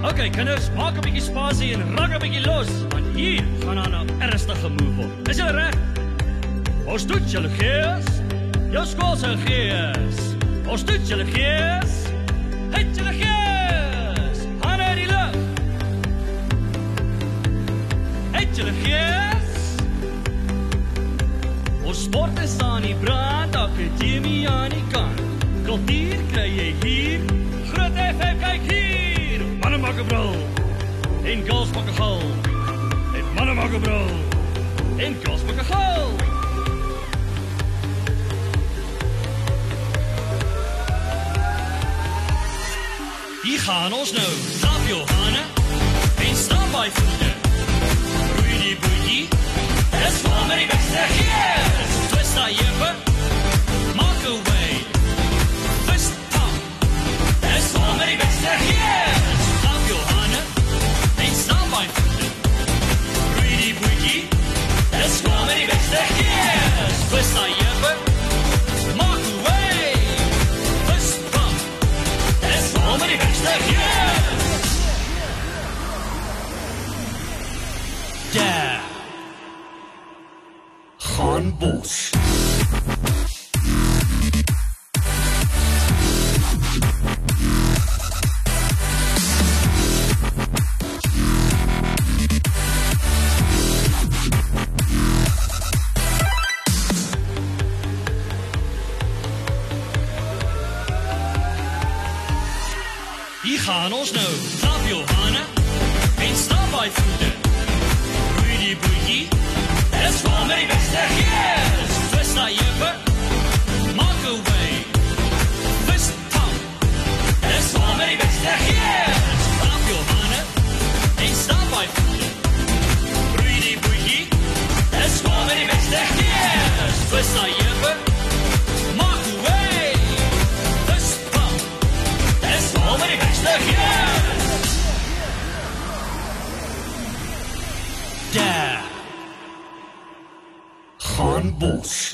Okay, kinders, maak 'n bietjie spasie en raak 'n bietjie los, want hier gaan aan 'n ernstige move word. Is julle reg? Ons doen julle gees. Jou skool se gees. Ons doen julle gees. Het julle gees. In die lug. Het julle gees. Ons sport is aan die brand, akademie In goals In mannen In goals Hier gaan ons nou Saaf Johanne in Stambyvoeten. Roei die boeie, is waar met die beste. yeah! Yeah! Han Bosch. Hier gaan ons nou. Klap jou hande en staan by voete. Roei die bootjie. Dis vir my beste hier. Hier. Yeah. Gaan bos.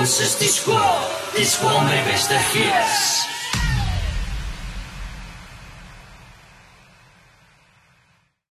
Ons is die skool, die skool die beste gees.